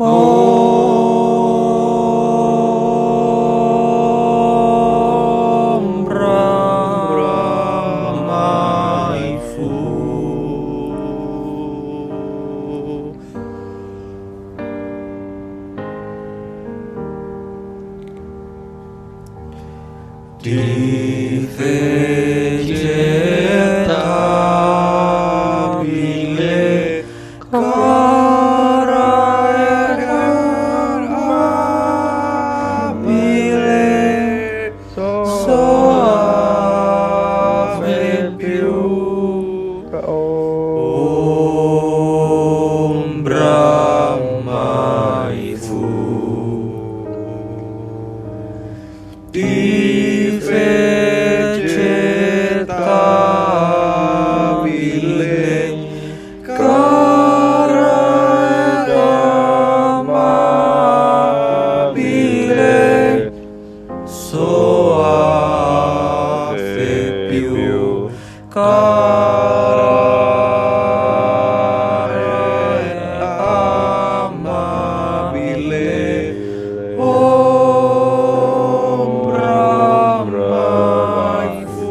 Τι θέλει soave più cara e amabile ombra mai fu